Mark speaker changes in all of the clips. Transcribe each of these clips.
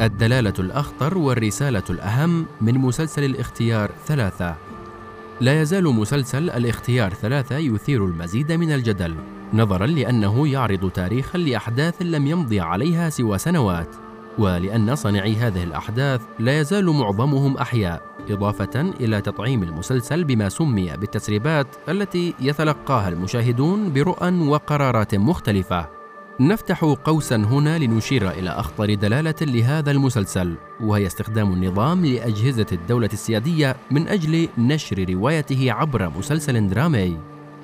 Speaker 1: الدلالة الأخطر والرسالة الأهم من مسلسل الاختيار ثلاثة. لا يزال مسلسل الاختيار ثلاثة يثير المزيد من الجدل نظرا لأنه يعرض تاريخا لأحداث لم يمضي عليها سوى سنوات ولأن صانعي هذه الأحداث لا يزال معظمهم أحياء إضافة إلى تطعيم المسلسل بما سمي بالتسريبات التي يتلقاها المشاهدون برؤى وقرارات مختلفة. نفتح قوسا هنا لنشير إلى أخطر دلالة لهذا المسلسل وهي استخدام النظام لأجهزة الدولة السيادية من أجل نشر روايته عبر مسلسل درامي.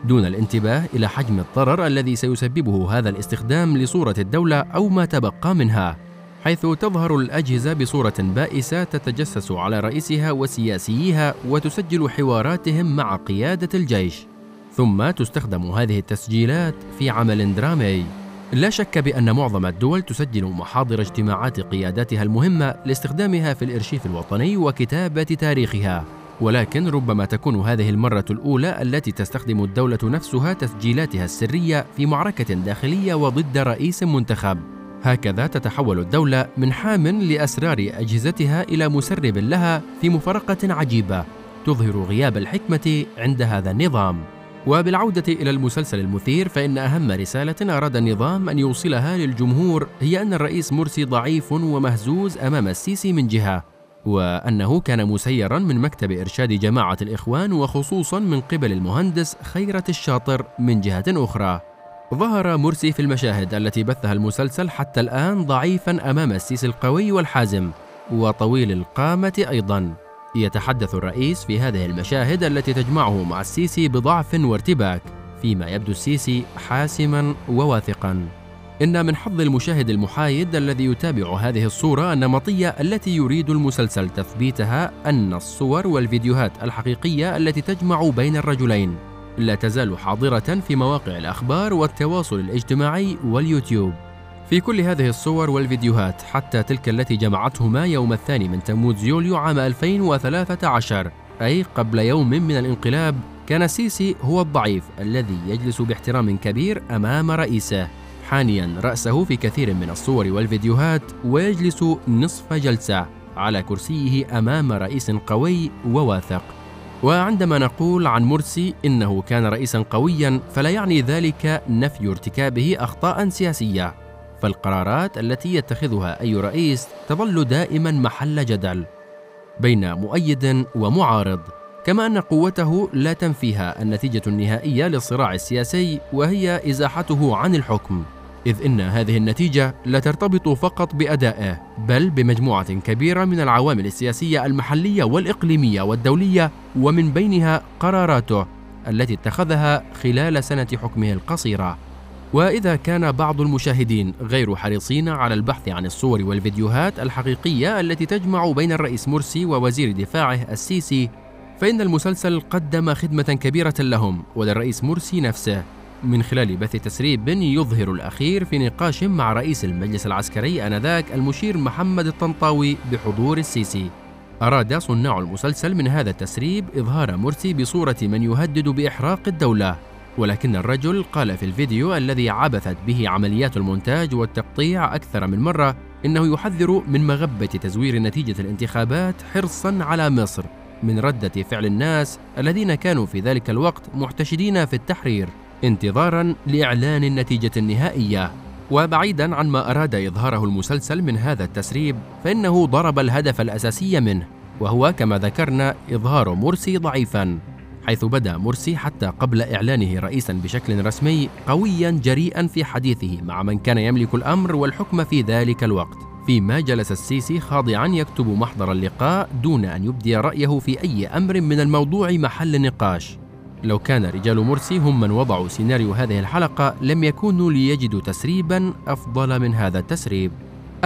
Speaker 1: دون الانتباه إلى حجم الضرر الذي سيسببه هذا الاستخدام لصورة الدولة أو ما تبقى منها حيث تظهر الأجهزة بصورة بائسة تتجسس على رئيسها وسياسيها وتسجل حواراتهم مع قيادة الجيش. ثم تستخدم هذه التسجيلات في عمل درامي. لا شك بأن معظم الدول تسجل محاضر اجتماعات قياداتها المهمة لاستخدامها في الإرشيف الوطني وكتابة تاريخها. ولكن ربما تكون هذه المرة الأولى التي تستخدم الدولة نفسها تسجيلاتها السرية في معركة داخلية وضد رئيس منتخب. هكذا تتحول الدولة من حام لأسرار أجهزتها إلى مسرب لها في مفارقة عجيبة. تظهر غياب الحكمة عند هذا النظام. وبالعودة إلى المسلسل المثير فإن أهم رسالة أراد النظام أن يوصلها للجمهور هي أن الرئيس مرسي ضعيف ومهزوز أمام السيسي من جهة وأنه كان مسيرا من مكتب إرشاد جماعة الإخوان وخصوصا من قبل المهندس خيرة الشاطر من جهة أخرى. ظهر مرسي في المشاهد التي بثها المسلسل حتى الآن ضعيفا أمام السيسي القوي والحازم وطويل القامة أيضا. يتحدث الرئيس في هذه المشاهد التي تجمعه مع السيسي بضعف وارتباك فيما يبدو السيسي حاسما وواثقا. إن من حظ المشاهد المحايد الذي يتابع هذه الصورة النمطية التي يريد المسلسل تثبيتها أن الصور والفيديوهات الحقيقية التي تجمع بين الرجلين لا تزال حاضرة في مواقع الأخبار والتواصل الاجتماعي واليوتيوب. في كل هذه الصور والفيديوهات حتى تلك التي جمعتهما يوم الثاني من تموز يوليو عام 2013 أي قبل يوم من الانقلاب كان السيسي هو الضعيف الذي يجلس باحترام كبير أمام رئيسه. حانيا رأسه في كثير من الصور والفيديوهات ويجلس نصف جلسة على كرسيه أمام رئيس قوي وواثق. وعندما نقول عن مرسي إنه كان رئيسا قويا فلا يعني ذلك نفي ارتكابه اخطاء سياسية. فالقرارات التي يتخذها أي رئيس تظل دائما محل جدل بين مؤيد ومعارض كما أن قوته لا تنفيها النتيجة النهائية للصراع السياسي وهي إزاحته عن الحكم. إذ إن هذه النتيجة لا ترتبط فقط بأدائه بل بمجموعة كبيرة من العوامل السياسية المحلية والإقليمية والدولية ومن بينها قراراته التي اتخذها خلال سنة حكمه القصيرة. وإذا كان بعض المشاهدين غير حريصين على البحث عن الصور والفيديوهات الحقيقية التي تجمع بين الرئيس مرسي ووزير دفاعه السيسي فإن المسلسل قدم خدمة كبيرة لهم وللرئيس مرسي نفسه من خلال بث تسريب يظهر الأخير في نقاش مع رئيس المجلس العسكري آنذاك المشير محمد الطنطاوي بحضور السيسي. أراد صناع المسلسل من هذا التسريب إظهار مرسي بصورة من يهدد بإحراق الدولة. ولكن الرجل قال في الفيديو الذي عبثت به عمليات المونتاج والتقطيع أكثر من مرة إنه يحذر من مغبة تزوير نتيجة الانتخابات حرصا على مصر من ردة فعل الناس الذين كانوا في ذلك الوقت محتشدين في التحرير انتظارا لإعلان النتيجة النهائية. وبعيدا عن ما أراد إظهاره المسلسل من هذا التسريب فإنه ضرب الهدف الأساسي منه وهو كما ذكرنا إظهار مرسي ضعيفا. حيث بدا مرسي حتى قبل إعلانه رئيسا بشكل رسمي قويا جريئا في حديثه مع من كان يملك الأمر والحكم في ذلك الوقت فيما جلس السيسي خاضعا يكتب محضر اللقاء دون أن يبدي رأيه في أي أمر من الموضوع محل نقاش. لو كان رجال مرسي هم من وضعوا سيناريو هذه الحلقة لم يكونوا ليجدوا تسريبا أفضل من هذا التسريب.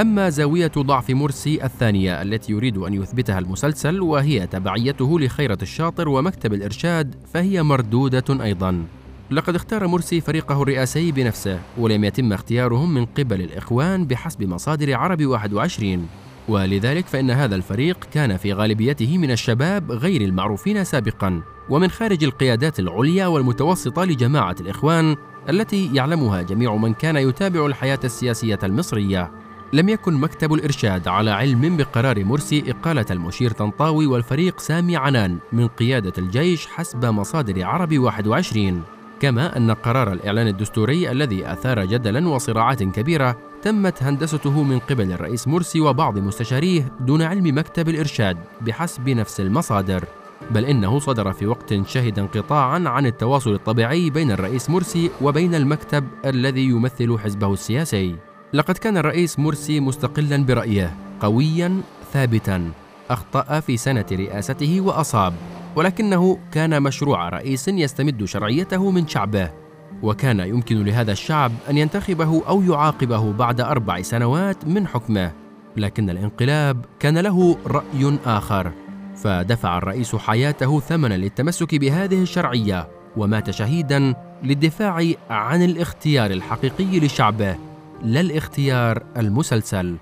Speaker 1: أما زاوية ضعف مرسي الثانية التي يريد أن يثبتها المسلسل وهي تبعيته لخيرة الشاطر ومكتب الإرشاد فهي مردودة أيضا. لقد اختار مرسي فريقه الرئاسي بنفسه ولم يتم اختيارهم من قبل الإخوان بحسب مصادر عربي 21 ولذلك فإن هذا الفريق كان في غالبيته من الشباب غير المعروفين سابقا. ومن خارج القيادات العليا والمتوسطة لجماعة الإخوان التي يعلمها جميع من كان يتابع الحياة السياسية المصرية. لم يكن مكتب الإرشاد على علم بقرار مرسي إقالة المشير طنطاوي والفريق سامي عنان من قيادة الجيش حسب مصادر عربي 21 كما أن قرار الإعلان الدستوري الذي أثار جدلا وصراعات كبيرة تمت هندسته من قبل الرئيس مرسي وبعض مستشاريه دون علم مكتب الإرشاد بحسب نفس المصادر. بل إنه صدر في وقت شهد انقطاعا عن التواصل الطبيعي بين الرئيس مرسي وبين المكتب الذي يمثل حزبه السياسي. لقد كان الرئيس مرسي مستقلا برأيه قويا ثابتا. أخطأ في سنة رئاسته وأصاب. ولكنه كان مشروع رئيس يستمد شرعيته من شعبه. وكان يمكن لهذا الشعب أن ينتخبه أو يعاقبه بعد أربع سنوات من حكمه. لكن الانقلاب كان له رأي آخر. فدفع الرئيس حياته ثمنا للتمسك بهذه الشرعية ومات شهيدا للدفاع عن الاختيار الحقيقي لشعبه. لا الاختيار المسلسل.